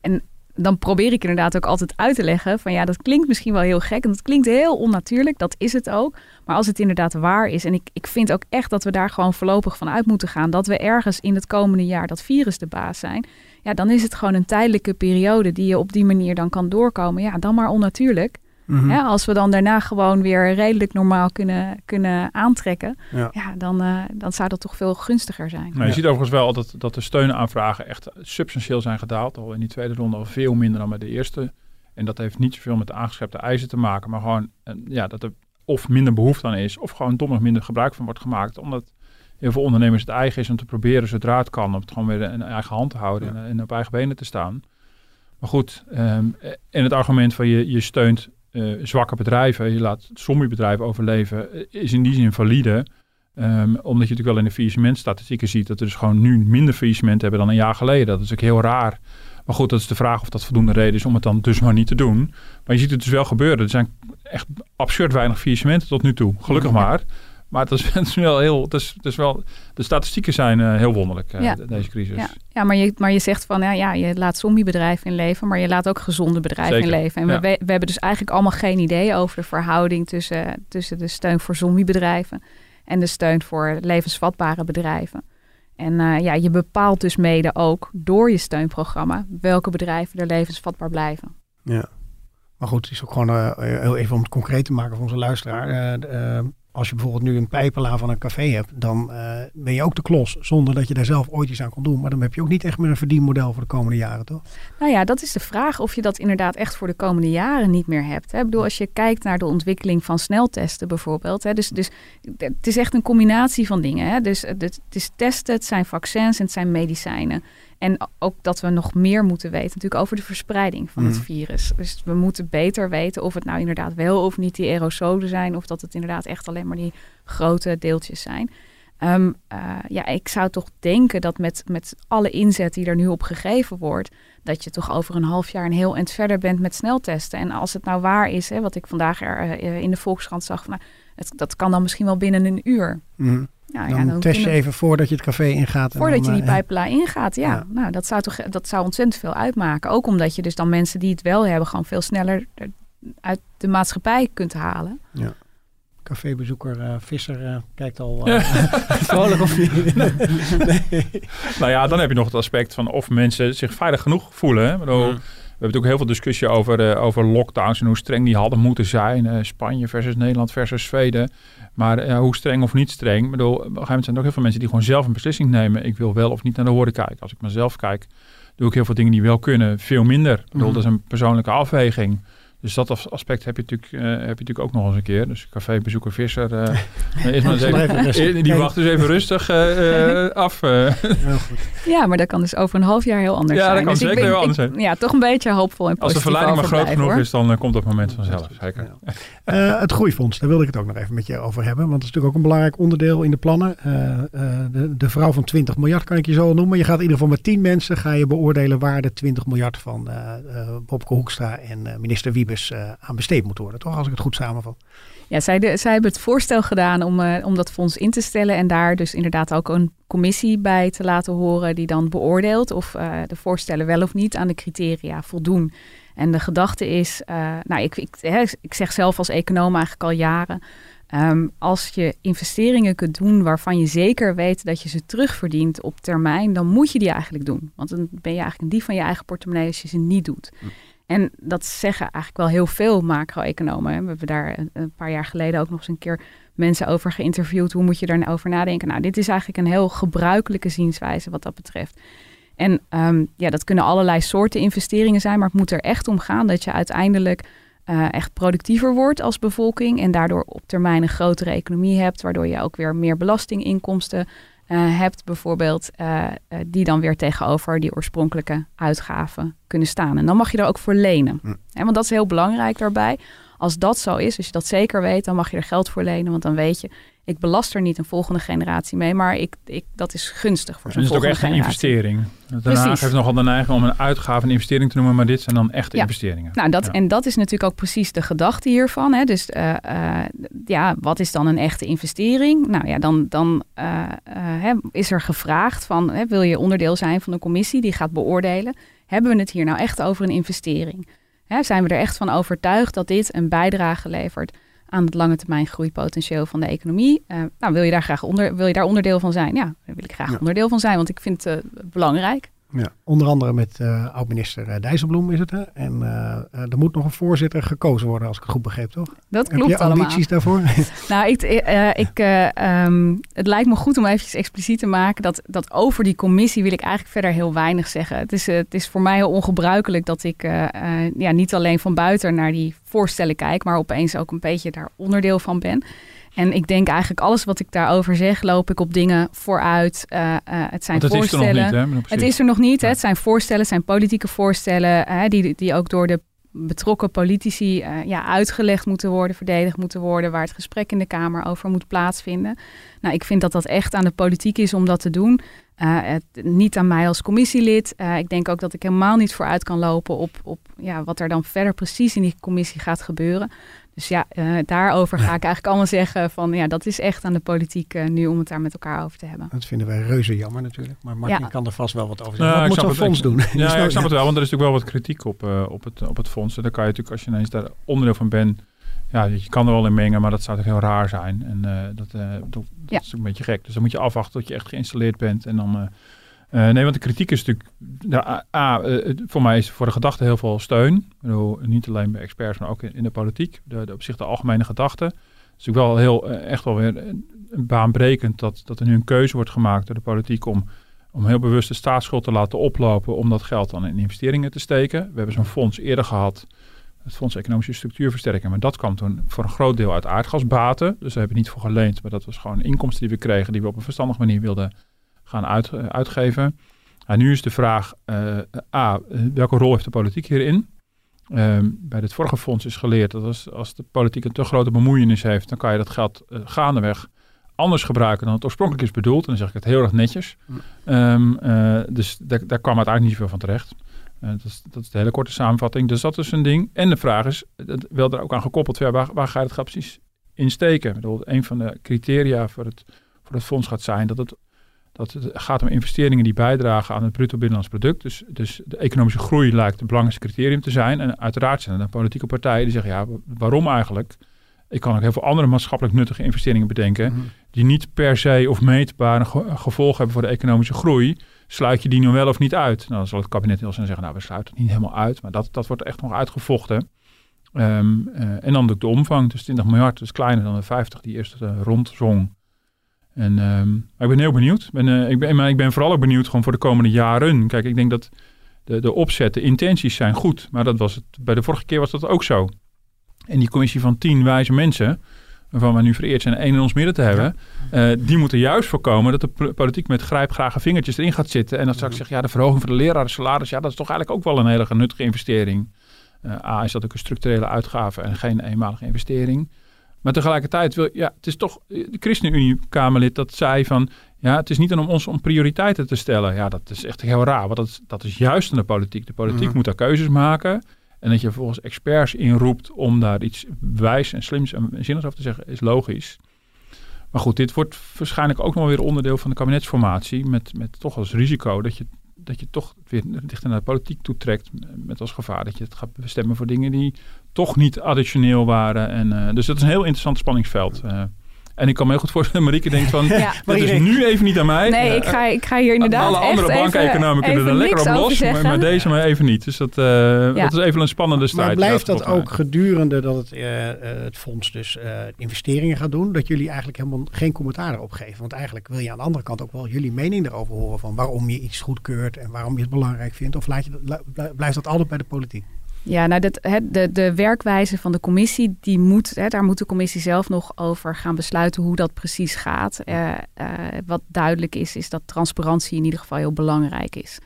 En dan probeer ik inderdaad ook altijd uit te leggen van ja, dat klinkt misschien wel heel gek en dat klinkt heel onnatuurlijk, dat is het ook. Maar als het inderdaad waar is, en ik, ik vind ook echt dat we daar gewoon voorlopig van uit moeten gaan, dat we ergens in het komende jaar dat virus de baas zijn, ja, dan is het gewoon een tijdelijke periode die je op die manier dan kan doorkomen. Ja, dan maar onnatuurlijk. Mm als we dan daarna gewoon weer redelijk normaal kunnen, kunnen aantrekken, ja. dan, uh, dan zou dat toch veel gunstiger zijn. Nou, je ziet overigens wel dat, dat de steunaanvragen echt substantieel zijn gedaald. Al in die tweede ronde al veel minder dan bij de eerste. En dat heeft niet zoveel met de aangeschepte eisen te maken, maar gewoon uh, ja, dat er of minder behoefte aan is, of gewoon domweg minder gebruik van wordt gemaakt. Omdat heel veel ondernemers het eigen is om te proberen zodra het kan, om het gewoon weer in eigen hand te houden en, en, op eigen benen te staan. Maar goed, um, en het argument van je, je steunt uh, zwakke bedrijven, je laat bedrijven overleven, eh, is in die zin valide. Um, omdat je natuurlijk wel in de faillissementstatistieken ziet dat er dus gewoon nu minder faillissement hebben dan een jaar geleden. Dat is ook heel raar. Maar goed, dat is de vraag of dat voldoende reden is om het dan dus maar niet te doen. Maar je ziet het dus wel gebeuren. Er zijn echt absurd weinig faillissementen tot nu toe. Gelukkig maar. Maar het is, het is wel heel, het is, het is wel, de statistieken zijn uh, heel wonderlijk, uh, ja. deze crisis. Ja, ja maar, je, maar je zegt van, ja, ja, je laat zombiebedrijven in leven, maar je laat ook gezonde bedrijven Zeker. in leven. En ja. we, we hebben dus eigenlijk allemaal geen idee over de verhouding tussen, tussen de steun voor zombiebedrijven en de steun voor levensvatbare bedrijven. En uh, ja, je bepaalt dus mede ook door je steunprogramma welke bedrijven er levensvatbaar blijven. Ja, maar goed, het is ook gewoon heel even om het concreet te maken voor onze luisteraar als je bijvoorbeeld nu een pijpelaar van een café hebt, dan uh, ben je ook de klos zonder dat je daar zelf ooit iets aan kon doen. Maar dan heb je ook niet echt meer een verdienmodel voor de komende jaren, toch? Nou ja, dat is de vraag of je dat inderdaad echt voor de komende jaren niet meer hebt. Hè? Ik bedoel, als je kijkt naar de ontwikkeling van sneltesten bijvoorbeeld. Hè? Dus, dus het is echt een combinatie van dingen. Hè? Dus het is testen, het zijn vaccins en het zijn medicijnen. En ook dat we nog meer moeten weten natuurlijk over de verspreiding van het mhm. virus. Dus we moeten beter weten of het nou inderdaad wel of niet die aerosolen zijn. Of dat het inderdaad echt alleen maar die grote deeltjes zijn. Ehm, ja, ik zou toch denken dat met, met alle inzet die er nu op gegeven wordt, dat je toch over een half jaar een heel eind verder bent met sneltesten. En als het nou waar is, hè, wat ik vandaag er, in de Volkskrant zag, nou, het, dat kan dan misschien wel binnen een uur. Mm. Ja, dan, ja, dan test je even voordat je het café ingaat. Voordat je die pijpla ingaat, ja. Nou, dat zou, toch, dat zou ontzettend veel uitmaken. Ook omdat je dus dan mensen die het wel hebben... gewoon veel sneller uit de maatschappij kunt halen. Ja. Cafébezoeker uh, Visser uh, kijkt al uh, vrolijk of niet. nee. Nou ja, dan heb je nog het aspect van of mensen zich veilig genoeg voelen. Hè? Bedoel, mm. We hebben ook heel veel discussie over, over lockdowns en hoe streng die hadden moeten zijn. Spanje versus Nederland versus Zweden. Maar uh, hoe streng of niet streng. Ik bedoel, op een gegeven moment zijn er ook heel veel mensen die gewoon zelf een beslissing nemen. Ik wil wel of niet naar de horeca kijken. Als ik mezelf kijk, doe ik heel veel dingen die wel kunnen. Veel minder. Ik bedoel, mhm. dat is een persoonlijke afweging. Dus dat aspect heb je natuurlijk, uh, heb je natuurlijk ook nog eens een keer. Dus cafébezoeker Visser, uh, is maar even, die wacht dus even rustig uh, af. Ja, maar dat kan dus over een half jaar heel anders ja, zijn. Ja, dat kan dus zeker heel anders zijn. Ja, toch een beetje hoopvol en Als de verleiding maar groot genoeg is, dan komt dat moment vanzelf. Zeker. het groeifonds, daar wilde ik het ook nog even met je over hebben. Want dat is natuurlijk ook een belangrijk onderdeel in de plannen. de, de vrouw van 20 miljard kan ik je zo noemen. Je gaat in ieder geval met 10 mensen ga je beoordelen waar de 20 miljard van Bobke Hoekstra en minister Wiebe uh, aan besteed moet worden, toch? Als ik het goed samenvat. Ja, zij, de, zij hebben het voorstel gedaan om, uh, om dat fonds in te stellen en daar dus inderdaad ook een commissie bij te laten horen die dan beoordeelt of uh, de voorstellen wel of niet aan de criteria voldoen. En de gedachte is, nou, ik, ik, hè, ik zeg zelf als econoom eigenlijk al jaren, um, als je investeringen kunt doen waarvan je zeker weet dat je ze terugverdient op termijn, dan moet je die eigenlijk doen. Want dan ben je eigenlijk een dief van je eigen portemonnee als je ze niet doet. Hm. En dat zeggen eigenlijk wel heel veel macro-economen. We hebben daar een paar jaar geleden ook nog eens een keer mensen over geïnterviewd. Hoe moet je daarover nadenken? Nou, dit is eigenlijk een heel gebruikelijke zienswijze wat dat betreft. En um, ja, dat kunnen allerlei soorten investeringen zijn, maar het moet er echt om gaan dat je uiteindelijk uh, echt productiever wordt als bevolking en daardoor op termijn een grotere economie hebt, waardoor je ook weer meer belastinginkomsten uh, hebt, bijvoorbeeld, uh, die dan weer tegenover die oorspronkelijke uitgaven kunnen staan. En dan mag je er ook voor lenen. Hm. want dat is heel belangrijk daarbij. Als dat zo is, als je dat zeker weet, dan mag je er geld voor lenen. Want dan weet je, ik belast er niet een volgende generatie mee, maar ik, ik, dat is gunstig voor zo'n volgende generatie. Het is ook echt een investering. Daarna heeft nogal de neiging om een uitgave een investering te noemen, maar dit zijn dan echte investeringen. Nou, dat, En dat is natuurlijk ook precies de gedachte hiervan. Hè. Dus uh, uh, ja, wat is dan een echte investering? Nou ja, dan, dan uh, hè, is er gevraagd van, hè, wil je onderdeel zijn van een commissie die gaat beoordelen? Hebben we het hier nou echt over een investering? Hè, zijn we er echt van overtuigd dat dit een bijdrage levert aan het lange termijn groeipotentieel van de economie. Uh, nou, wil je daar graag onder, wil je daar onderdeel van zijn? Ja, daar wil ik graag onderdeel van zijn, want ik vind het uh, belangrijk. Ja, onder andere met uh, oud-minister uh, Dijsselbloem is het. Hè? En uh, er moet nog een voorzitter gekozen worden, als ik het goed begreep, toch? Dat klopt Heb je ambities daarvoor? nou, ik, ik, um, het lijkt me goed om eventjes expliciet te maken dat, dat over die commissie wil ik eigenlijk verder heel weinig zeggen. Het is, het is voor mij heel ongebruikelijk dat ik ja, niet alleen van buiten naar die voorstellen kijk, maar opeens ook een beetje daar onderdeel van ben. En ik denk eigenlijk alles wat ik daarover zeg, loop ik op dingen vooruit. Uh, uh, het zijn het voorstellen. Is er nog niet, hè? Het is er nog niet. Hè? Het zijn voorstellen, het zijn politieke voorstellen hè, die, die ook door de betrokken politici uh, ja, uitgelegd moeten worden, verdedigd moeten worden, waar het gesprek in de Kamer over moet plaatsvinden. Nou, ik vind dat dat echt aan de politiek is om dat te doen. het, niet aan mij als commissielid. ik denk ook dat ik helemaal niet vooruit kan lopen op, op ja, wat er dan verder precies in die commissie gaat gebeuren. Dus ja, uh, daarover ga ik eigenlijk allemaal zeggen van ja, dat is echt aan de politiek uh, nu om het daar met elkaar over te hebben. Dat vinden wij reuze jammer natuurlijk. Maar Martin ja. kan er vast wel wat over zeggen. Ja, wat moet zo'n fonds doen? Ja, ik snap het wel, want er is natuurlijk wel wat kritiek op, uh, op, het, op het fonds. En dan kan je natuurlijk, als je ineens daar onderdeel van bent, ja, je kan er wel in mengen, maar dat zou toch heel raar zijn. En dat, dat, dat ja. is een beetje gek. Dus dan moet je afwachten tot je echt geïnstalleerd bent en dan uh, nee, want de kritiek is natuurlijk. Nou, A, uh, voor mij is voor de gedachte heel veel steun. Bedoel, niet alleen bij experts, maar ook in, de politiek. De, op zich de algemene gedachte. Het is natuurlijk wel heel, uh, echt wel weer baanbrekend dat, dat er nu een keuze wordt gemaakt door de politiek om, om heel bewust de staatsschuld te laten oplopen. om dat geld dan in investeringen te steken. We hebben zo'n fonds eerder gehad. Het Fonds Economische Structuurversterking. Maar dat kwam toen voor een groot deel uit aardgasbaten. Dus daar hebben we niet voor geleend. Maar dat was gewoon inkomsten die we kregen. die we op een verstandige manier wilden gaan uit, eh, uitgeven. En nu is de vraag, uh, A, welke rol heeft de politiek hierin? Um, bij het vorige fonds is geleerd dat als, als de politiek een te grote bemoeienis heeft, dan kan je dat geld uh, gaandeweg anders gebruiken dan het oorspronkelijk is bedoeld. En dan zeg ik het heel erg netjes. Ehm, dus daar, daar kwam uiteindelijk niet zoveel van terecht. dat, is, dat, is, de hele korte samenvatting. Dus dat is een ding. En de vraag is, dat wel er ook aan gekoppeld, waar, waar ga je het precies in steken? Ik bedoel, een van de criteria voor het, voor het fonds gaat zijn dat het dat het gaat om investeringen die bijdragen aan het bruto binnenlands product. Dus, dus de economische groei lijkt het belangrijkste criterium te zijn. En uiteraard zijn er dan politieke partijen die zeggen, ja, waarom eigenlijk? Ik kan ook heel veel andere maatschappelijk nuttige investeringen bedenken, mhm. die niet per se of meetbaar een gevolg hebben voor de economische groei. Sluit je die nu wel of niet uit? Nou, dan zal het kabinet heel snel zeggen, nou, we sluiten het niet helemaal uit, maar dat, dat wordt echt nog uitgevochten. Um, en dan de omvang, dus 20 miljard, dus kleiner dan de 50 die eerst uh, rondzong. En um, ik ben heel benieuwd. Ben, uh, ik, ben, maar ik ben vooral ook benieuwd gewoon voor de komende jaren. Kijk, ik denk dat de, de opzet, de intenties zijn goed. Maar dat was het, bij de vorige keer was dat ook zo. En die commissie van tien wijze mensen, waarvan we nu vereerd zijn één in ons midden te hebben, uh, die moeten juist voorkomen dat de politiek met grijpgrage vingertjes erin gaat zitten. En dan straks zeggen, ja, de verhoging van de leraren salaris, ja, dat is toch eigenlijk ook wel een hele nuttige investering. Uh, A, is dat ook een structurele uitgave en geen eenmalige investering. Maar tegelijkertijd wil ja, het is toch de ChristenUnie-Kamerlid dat zei van ja, het is niet aan om ons om prioriteiten te stellen. Ja, dat is echt heel raar, want dat is, dat is juist in de politiek. De politiek mhm. moet daar keuzes maken. En dat je volgens experts inroept om daar iets wijs en slims en zinnigs over te zeggen, is logisch. Maar goed, dit wordt waarschijnlijk ook nog weer onderdeel van de kabinetsformatie. Met, met toch als risico dat je dat je toch weer dichter naar de politiek toetrekt. Met als gevaar dat je het gaat bestemmen voor dingen die toch niet additioneel waren. En, uh, dus dat is een heel interessant spanningsveld. Uh, en ik kan me heel goed voorstellen, Marieke denkt van, ja. dat is nu even niet aan mij. Nee, ik ga, ik ga hier inderdaad Alle andere bankeconomen kunnen er lekker op los, maar, maar, deze maar even niet. Dus dat, uh, dat is even een spannende strijd. Maar blijft dat ook gedurende dat het, uh, het fonds dus uh, investeringen gaat doen, dat jullie eigenlijk helemaal geen commentaar erop geven? Want eigenlijk wil je aan de andere kant ook wel jullie mening erover horen van waarom je iets goedkeurt en waarom je het belangrijk vindt. Of laat je, blijft dat altijd bij de politiek? Ja, nou, dat, de, de werkwijze van de commissie, die moet, hè, daar moet de commissie zelf nog over gaan besluiten hoe dat precies gaat. Uh, uh, wat duidelijk is, is dat transparantie in ieder geval heel belangrijk is.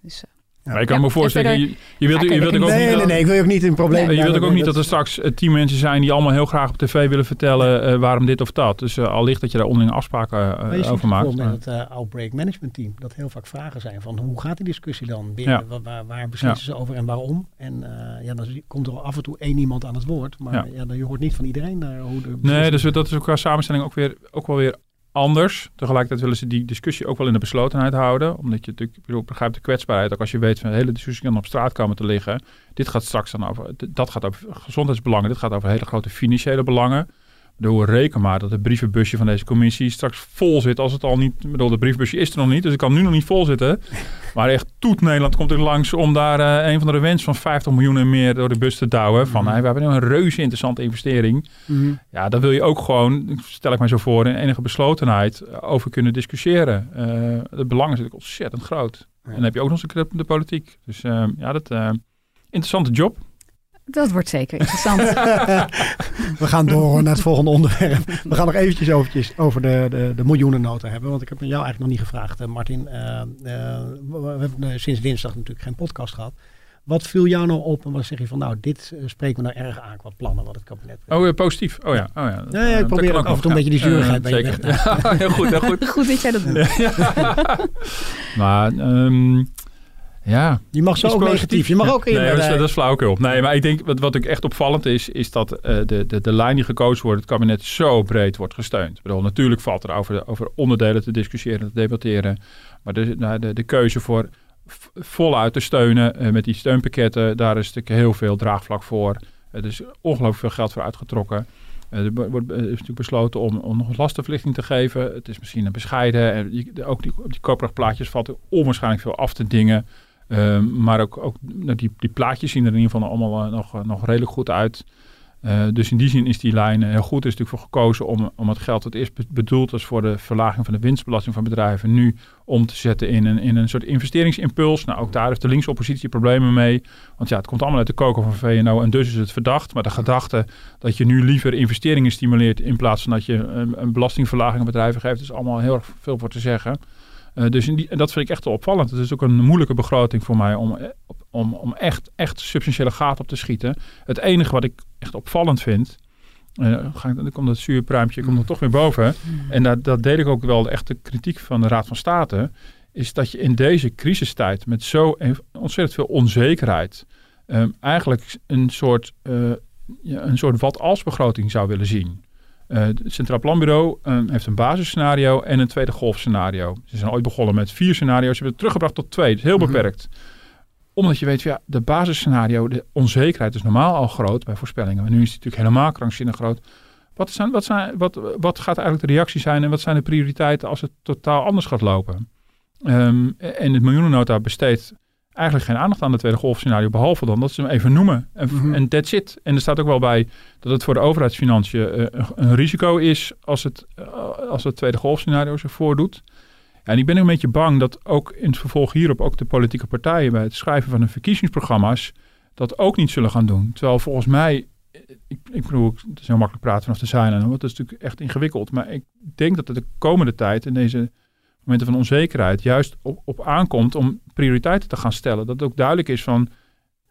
Dus, uh, maar ik kan me voorstellen, je, je wilt, je wilt ook nee, niet... Nee, nee, ik wil ook niet in problemen. je wilt ook, niet dat er straks uh, tien mensen zijn die allemaal heel graag op tv willen vertellen uh, waarom dit of dat. Dus uh, al ligt dat je daar onderling afspraken uh, over maakt. met het Outbreak Management Team, dat heel vaak vragen zijn van hoe gaat die discussie dan binnen? Ja. Waar, waar, beslissen ze over en waarom? En ja, dan komt er af en toe één iemand aan het woord, maar ja. dan, je hoort niet van iedereen hoe de Nee, dus dat is ook qua samenstelling ook, weer, ook wel weer anders. Tegelijkertijd willen ze die discussie ook wel in de beslotenheid houden. Omdat je natuurlijk, ik de kwetsbaarheid. Ook als je weet van de hele discussie kan op straat komen te liggen. Dit gaat straks dan over, dat gaat over gezondheidsbelangen. Dit gaat over hele grote financiële belangen. Bedoel, reken maar dat het brievenbusje van deze commissie straks vol zit als het al niet... Ik bedoel, de brievenbusje is er nog niet, dus ik kan nu nog niet vol zitten. Maar echt toet Nederland komt er langs om daar uh, een van de wens van 50 miljoen en meer door de bus te douwen. Van, mm we hebben nu een reuze interessante investering. Mhm. Ja, daar wil je ook gewoon, stel ik mij zo voor, in enige beslotenheid over kunnen discussiëren. Uh, het belang is natuurlijk ontzettend groot. En dan heb je ook nog eens de, de politiek. Dus uh, ja, dat interessante job. Dat wordt zeker interessant. we gaan door naar het volgende onderwerp. We gaan nog eventjes eventjes over de, de, de miljoenennota hebben. Want ik heb jou eigenlijk nog niet gevraagd, eh, Martin. Uh, uh, we hebben sinds dinsdag natuurlijk geen podcast gehad. Wat viel jou nou op en wat zeg je van nou, dit spreekt me nou erg aan qua plannen wat het kabinet... Oh, positief. Oh ja. Oh, ja. Dat, ja, ik probeer ook af en toe een beetje die zuurigheid bij je heel goed, heel goed. goed dat jij dat doet. maar... Um, ja. Je mag zo ook negatief. Je mag ook in. Nee, dat is, dat is flauwekul. Nee, maar ik denk wat, wat ook echt opvallend is, is dat uh, de, de, de lijn die gekozen wordt, het kabinet zo breed wordt gesteund. Ik bedoel, natuurlijk valt er over, over onderdelen te discussiëren, te debatteren. Maar de, nou, de, de keuze voor voluit te steunen uh, met die steunpakketten, daar is natuurlijk heel veel draagvlak voor. Er is ongelooflijk veel geld voor uitgetrokken. Uh, er wordt is natuurlijk besloten om, om nog lastenverlichting te geven. Het is misschien een bescheiden. En je, ook die, op die koopkrachtplaatjes valt er onwaarschijnlijk veel af te dingen. Ehm, maar ook, ook nou, die, die plaatjes zien er in ieder geval allemaal eh, nog, nog redelijk goed uit. Uh, dus in die zin is die lijn heel goed. Er is natuurlijk voor gekozen om, om het geld dat eerst bedoeld was voor de verlaging van de winstbelasting van bedrijven nu om te zetten in een, in een soort investeringsimpuls. Nou, ook daar heeft de linkse oppositie problemen mee. Want ja, het komt allemaal uit de koker van VNO en dus is het verdacht. Maar de gedachte dat je nu liever investeringen stimuleert in plaats van dat je een, een belastingverlaging aan bedrijven geeft, is allemaal heel erg veel voor te zeggen. Uh, dus in die, en dat vind ik echt wel opvallend. Het is ook een moeilijke begroting voor mij om, eh, om, om echt, echt substantiële gaten op te schieten. Het enige wat ik echt opvallend vind, Uh, ga ik, dan komt dat zuurpruimpje komt er toch weer boven. En dat, dat deed ik ook wel de echte kritiek van de Raad van State. Is dat je in deze crisistijd met zo ontzettend veel onzekerheid. Um, eigenlijk een soort, uh, ja, een soort wat-als begroting zou willen zien. Uh, het Centraal Planbureau um, heeft een basisscenario en een tweede golfscenario. Ze zijn ooit begonnen met vier scenario's. Ze hebben het teruggebracht tot twee. Het is heel mhm. beperkt omdat je weet, ja, de basisscenario, de onzekerheid is normaal al groot bij voorspellingen. Maar nu is het natuurlijk helemaal krankzinnig groot. Wat, zijn, wat, zijn, wat, wat gaat eigenlijk de reactie zijn en wat zijn de prioriteiten als het totaal anders gaat lopen? Um, en het miljoenennota besteedt eigenlijk geen aandacht aan de tweede golfscenario, behalve dan dat ze hem even noemen. En, mm -hmm. that's it. En er staat ook wel bij dat het voor de overheidsfinanciën uh, een risico is als het, uh, als het tweede golfscenario zich voordoet. En ik ben een beetje bang dat ook in het vervolg hierop ook de politieke partijen bij het schrijven van hun verkiezingsprogramma's dat ook niet zullen gaan doen. Terwijl volgens mij, ik, ik bedoel, het is heel makkelijk praten vanaf de zijn en dat is natuurlijk echt ingewikkeld. Maar ik denk dat het de komende tijd in deze momenten van onzekerheid juist op, op aankomt om prioriteiten te gaan stellen. Dat het ook duidelijk is van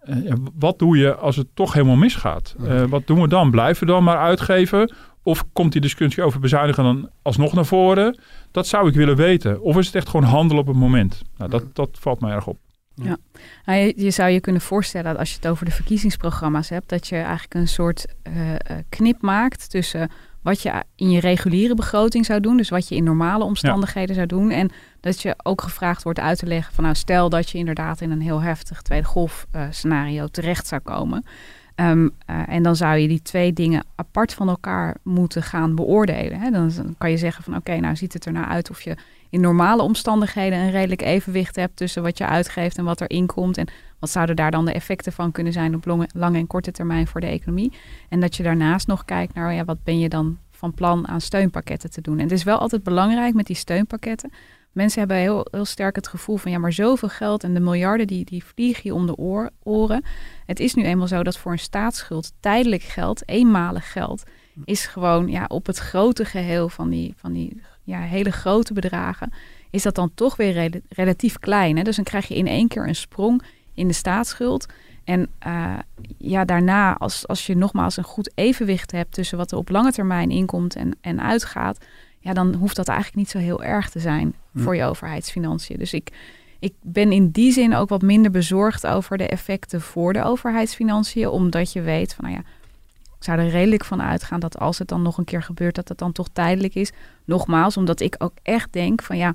uh, wat doe je als het toch helemaal misgaat? Uh, wat doen we dan? Blijven we dan maar uitgeven? Of komt die discussie over bezuinigen dan alsnog naar voren? Dat zou ik willen weten. Of is het echt gewoon handelen op het moment? Nou, dat, dat valt mij erg op. Ja, nou, je, je, zou je kunnen voorstellen dat als je het over de verkiezingsprogramma's hebt, dat je eigenlijk een soort uh, knip maakt tussen wat je in je reguliere begroting zou doen, dus wat je in normale omstandigheden zou doen, en dat je ook gevraagd wordt uit te leggen van nou stel dat je inderdaad in een heel heftig tweede golf uh, scenario terecht zou komen. Um, uh, en dan zou je die twee dingen apart van elkaar moeten gaan beoordelen. Hè? Dan, kan je zeggen van oké, nou ziet het er nou uit of je in normale omstandigheden een redelijk evenwicht hebt tussen wat je uitgeeft en wat er inkomt. En wat zouden daar dan de effecten van kunnen zijn op lange, lange en korte termijn voor de economie. En dat je daarnaast nog kijkt naar ja, wat ben je dan van plan aan steunpakketten te doen. En het is wel altijd belangrijk met die steunpakketten mensen hebben heel, heel sterk het gevoel van ja, maar zoveel geld en de miljarden die, die vliegen je om de oren. Het is nu eenmaal zo dat voor een staatsschuld tijdelijk geld, eenmalig geld, is gewoon ja, op het grote geheel van die, van die ja, hele grote bedragen, is dat dan toch weer relatief klein. Hè? Dus dan krijg je in één keer een sprong in de staatsschuld. En uh, ja, daarna, als, als je nogmaals een goed evenwicht hebt tussen wat er op lange termijn inkomt en, en uitgaat, ja, dan hoeft dat eigenlijk niet zo heel erg te zijn hm. voor je overheidsfinanciën. Dus ik, ik ben in die zin ook wat minder bezorgd over de effecten voor de overheidsfinanciën, omdat je weet van, nou ja, ik zou er redelijk van uitgaan dat als het dan nog een keer gebeurt, dat het dan toch tijdelijk is. Nogmaals, omdat ik ook echt denk van ja,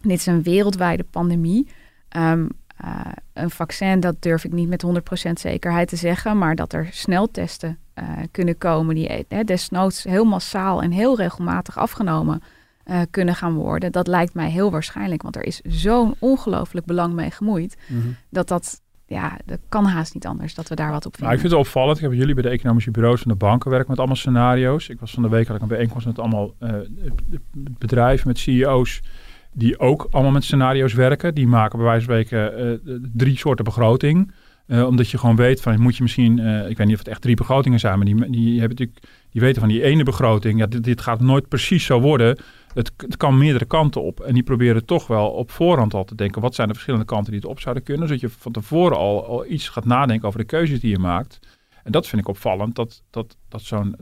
dit is een wereldwijde pandemie. Um, uh, een vaccin, dat durf ik niet met 100% zekerheid te zeggen, maar dat er sneltesten uh, kunnen komen die uh, desnoods heel massaal en heel regelmatig afgenomen uh, kunnen gaan worden. Dat lijkt mij heel waarschijnlijk, want er is zo'n ongelooflijk belang mee gemoeid, mm -hmm. dat dat ja, dat kan haast niet anders dat we daar wat op vinden. Nou, ik vind het opvallend. Ik heb jullie bij de economische bureaus en de banken werken met allemaal scenario's. Ik was van de week had ik een bijeenkomst met allemaal bedrijven, met CEO's die ook allemaal met scenario's werken. Die maken bij wijze van spreken uh, drie soorten begroting. Uh, omdat je gewoon weet van, moet je misschien, uh, ik weet niet of het echt drie begrotingen zijn, maar die, die, hebben natuurlijk, die weten van die ene begroting, ja, dit, dit gaat nooit precies zo worden. Het, het, kan meerdere kanten op. En die proberen toch wel op voorhand al te denken, wat zijn de verschillende kanten die het op zouden kunnen, zodat je van tevoren al, al iets gaat nadenken over de keuzes die je maakt. En dat vind ik opvallend, dat, dat, dat zo'n,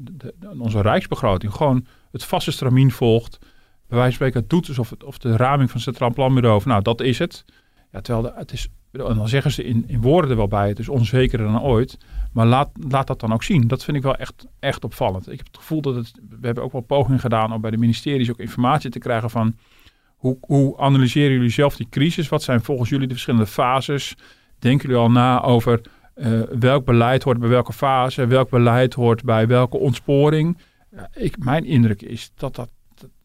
onze rijksbegroting gewoon het vaste stramien volgt bij wijze van spreken doet alsof het, of de raming van het Centraal Planbureau, van, nou dat is het. Ja, terwijl de, het is, en dan zeggen ze in, in woorden er wel bij, het is onzekerder dan ooit. Maar laat, laat dat dan ook zien. Dat vind ik wel echt, echt opvallend. Ik heb het gevoel dat het, we hebben ook wel pogingen gedaan om bij de ministeries ook informatie te krijgen van hoe, hoe analyseren jullie zelf die crisis? Wat zijn volgens jullie de verschillende fases? Denken jullie al na over uh, welk beleid hoort bij welke fase? Welk beleid hoort bij welke ontsporing? Ik, mijn indruk is dat dat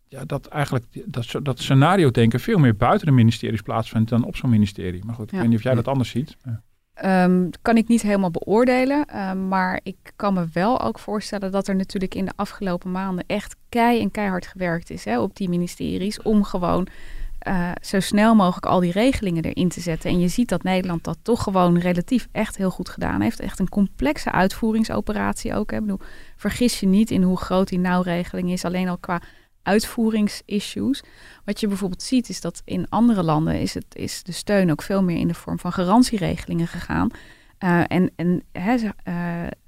ja, dat eigenlijk dat, dat scenario denken veel meer buiten de ministeries plaatsvindt dan op zo'n ministerie. Maar goed, ik weet niet of jij dat anders ziet. Um, kan ik niet helemaal beoordelen. Um, maar ik kan me wel ook voorstellen dat er natuurlijk in de afgelopen maanden echt kei en keihard gewerkt is hè, op die ministeries. Om gewoon uh, zo snel mogelijk al die regelingen erin te zetten. En je ziet dat Nederland dat toch gewoon relatief echt heel goed gedaan heeft. Echt een complexe uitvoeringsoperatie ook. Hè. Ik bedoel, vergis je niet in hoe groot die nauwregeling is. Alleen al qua uitvoeringsissues. Wat je bijvoorbeeld ziet is dat in andere landen is, het, is de steun ook veel meer in de vorm van garantieregelingen gegaan. en en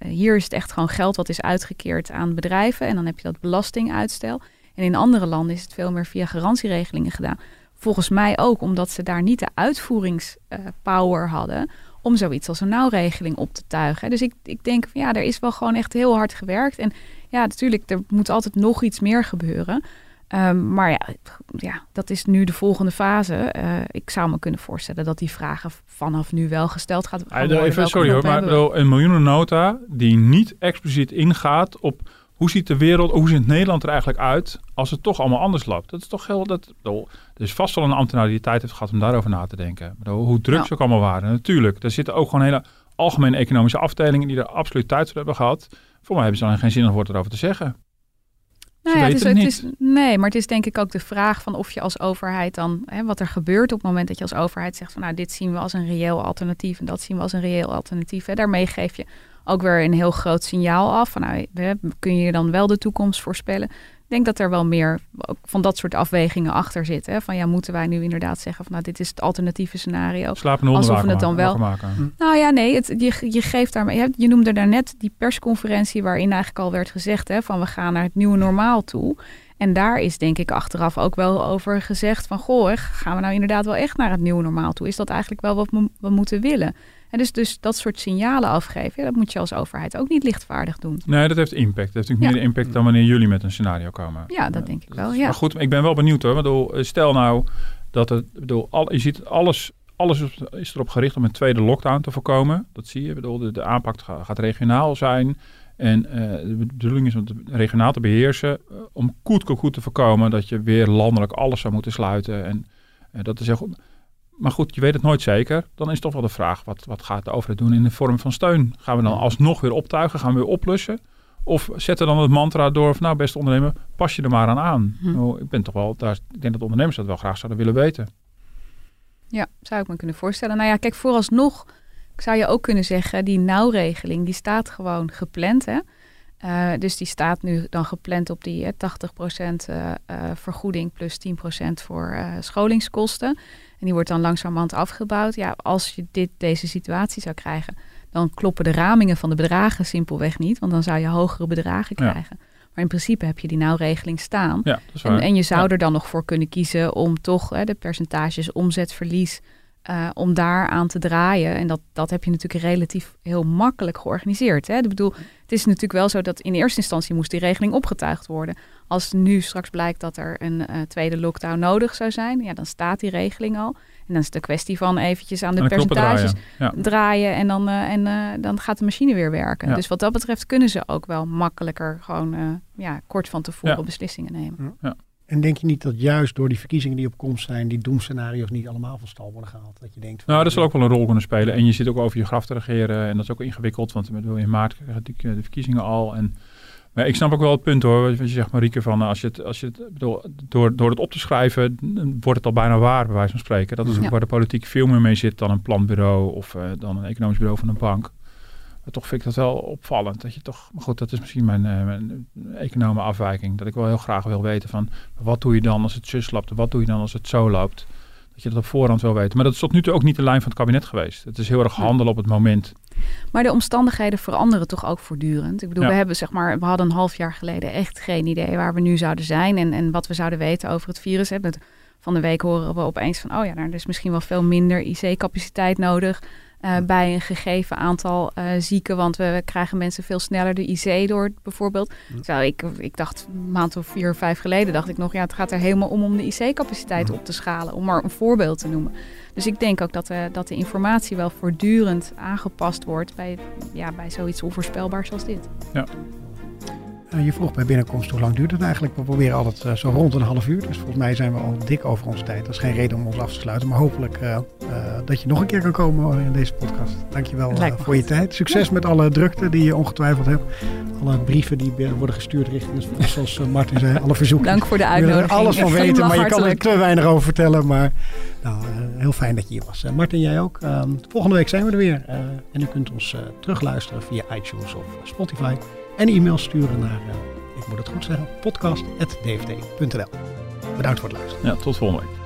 hier is het echt gewoon geld wat is uitgekeerd aan bedrijven. En dan heb je dat belastinguitstel. En in andere landen is het veel meer via garantieregelingen gedaan. Volgens mij ook omdat ze daar niet de uitvoeringspower hadden om zoiets als een nauwregeling op te tuigen. Dus ik, ik denk van ja, er is wel gewoon echt heel hard gewerkt. En ja, natuurlijk, er moet altijd nog iets meer gebeuren. Ehm, maar ja, ja, dat is nu de volgende fase. Uh, ik zou me kunnen voorstellen dat die vragen vanaf nu wel gesteld gaat worden. Even, sorry hoor, maar een miljoenennota die niet expliciet ingaat op hoe ziet de wereld, hoe ziet Nederland er eigenlijk uit als het toch allemaal anders loopt? Dat is toch heel. Dat, er is vast wel een ambtenaar die de tijd heeft gehad om daarover na te denken. Hoe druk ze ook allemaal waren. Natuurlijk, er zitten ook gewoon hele algemene economische afdelingen die er absoluut tijd voor hebben gehad. Voor mij hebben ze dan geen zinnig woord erover te zeggen. Nou ja, het is, nee, maar het is denk ik ook de vraag van of je als overheid dan, hè, wat er gebeurt op het moment dat je als overheid zegt van nou, dit zien we als een reëel alternatief en dat zien we als een reëel alternatief. Hè. Daarmee geef je ook weer een heel groot signaal af. Van, nou, kun je dan wel de toekomst voorspellen? Ik denk dat er wel meer van dat soort afwegingen achter zitten. Van ja, moeten wij nu inderdaad zeggen van nou, dit is het alternatieve scenario. Slapen Alsof we het dan wel. Maken. Nou ja, nee, het, je, je geeft daarmee. Je, je noemde daarnet die persconferentie waarin eigenlijk al werd gezegd hè, van we gaan naar het nieuwe normaal toe. En daar is denk ik achteraf ook wel over gezegd van goh, gaan we nou inderdaad wel echt naar het nieuwe normaal toe? Is dat eigenlijk wel wat we moeten willen? En dus, dus dat soort signalen afgeven, dat moet je als overheid ook niet lichtvaardig doen. Nee, dat heeft impact. Dat heeft natuurlijk meer impact dan wanneer jullie met een scenario komen. Ja, dat denk ik wel. Ja. Maar goed, ik ben wel benieuwd hoor. Bedoel, stel nou dat het, bedoel, al, je ziet alles, alles is erop gericht om een tweede lockdown te voorkomen. Dat zie je. Bedoel, de, de aanpak gaat regionaal zijn. En uh, de bedoeling is om het regionaal te beheersen. Uh, om goed, goed te voorkomen dat je weer landelijk alles zou moeten sluiten. En uh, dat is heel goed maar goed, je weet het nooit zeker. Dan is toch wel de vraag, wat, wat gaat de overheid doen in de vorm van steun? Gaan we dan alsnog weer optuigen? Gaan we weer oplussen? Of zetten dan het mantra door van, nou beste ondernemer, pas je er maar aan aan. Hm. Nou, ik ben toch wel, daar, ik denk dat ondernemers dat wel graag zouden willen weten. Ja, zou ik me kunnen voorstellen. Nou ja, kijk, vooralsnog zou je ook kunnen zeggen, die nauwregeling, die staat gewoon gepland. Hè? Uh, dus die staat nu dan gepland op die 80% uh, uh, vergoeding plus 10% voor uh, scholingskosten. En die wordt dan langzamerhand afgebouwd. Ja, als je dit, deze situatie zou krijgen, dan kloppen de ramingen van de bedragen simpelweg niet. Want dan zou je hogere bedragen krijgen. Maar in principe heb je die nauwregeling staan. Ja, en, en, je zou er dan nog voor kunnen kiezen om toch hè, de percentages omzetverlies uh, om daar aan te draaien. En dat, dat heb je natuurlijk relatief heel makkelijk georganiseerd. Hè? Ik bedoel, het is natuurlijk wel zo dat in eerste instantie moest die regeling opgetuigd worden. Als nu straks blijkt dat er een uh, tweede lockdown nodig zou zijn, ja, dan staat die regeling al. En dan is het een kwestie van eventjes aan de percentages draaien. draaien. en, dan, uh, en dan gaat de machine weer werken. Ja. Dus wat dat betreft kunnen ze ook wel makkelijker gewoon ja, kort van tevoren ja. beslissingen nemen. Ja. En denk je niet dat juist door die verkiezingen die op komst zijn, die doemscenario's niet allemaal van stal worden gehaald? Dat je denkt. nou, dat zal ook wel een rol kunnen spelen. En je zit ook over je graf te regeren. En dat is ook ingewikkeld, want in maart krijgen de verkiezingen al. En, maar ik snap ook wel het punt hoor. Wat je zegt, Marieke, van als je het, als je het bedoel, door, door het op te schrijven, wordt het al bijna waar, bij wijze van spreken. Dat is ook waar de politiek veel meer mee zit dan een planbureau of uh, dan een economisch bureau van een bank. Maar toch vind ik dat wel opvallend. Dat je toch, maar goed, dat is misschien mijn, uh, mijn econome afwijking. Dat ik wel heel graag wil weten van wat doe je dan als het zus loopt? Wat doe je dan als het zo loopt? Dat je dat op voorhand wil weten. Maar dat is tot nu toe ook niet de lijn van het kabinet geweest. Het is heel erg handelen op het moment. Maar de omstandigheden veranderen toch ook voortdurend. Ik bedoel, we hebben zeg maar, we hadden een half jaar geleden echt geen idee waar we nu zouden zijn en, en wat we zouden weten over het virus. Van de week horen we opeens van, oh ja, nou, er is misschien wel veel minder IC-capaciteit nodig. Uh, bij een gegeven aantal uh, zieken. Want we, krijgen mensen veel sneller de IC door, bijvoorbeeld. Zo, ik, ik dacht een maand of vier, vijf geleden, dacht ik nog, ja, het gaat er helemaal om om de IC-capaciteit op te schalen. Om maar een voorbeeld te noemen. Dus ik denk ook dat, uh, dat de informatie wel voortdurend aangepast wordt bij, ja, bij zoiets onvoorspelbaars als dit. Ja. Uh, je vroeg bij binnenkomst hoe lang duurt het eigenlijk. We proberen altijd uh, zo rond een half uur. Dus volgens mij zijn we al dik over onze tijd. Dat is geen reden om ons af te sluiten. Maar hopelijk uh, dat je nog een keer kan komen in deze podcast. Dankjewel voor je tijd. Succes met alle drukte die je ongetwijfeld hebt. Alle brieven die worden gestuurd richting, zoals Martin zei, alle verzoeken. Dank voor de uitnodiging. Je er alles van weten, maar je kan er te weinig over vertellen. Maar nou, heel fijn dat je hier was. Martin, jij ook. Ehm, volgende week zijn we er weer. en u kunt ons terugluisteren via iTunes of Spotify. En e-mail sturen naar, uh, ik moet het goed zeggen, podcast.dft.nl. Bedankt voor het luisteren. Ja, tot volgende week.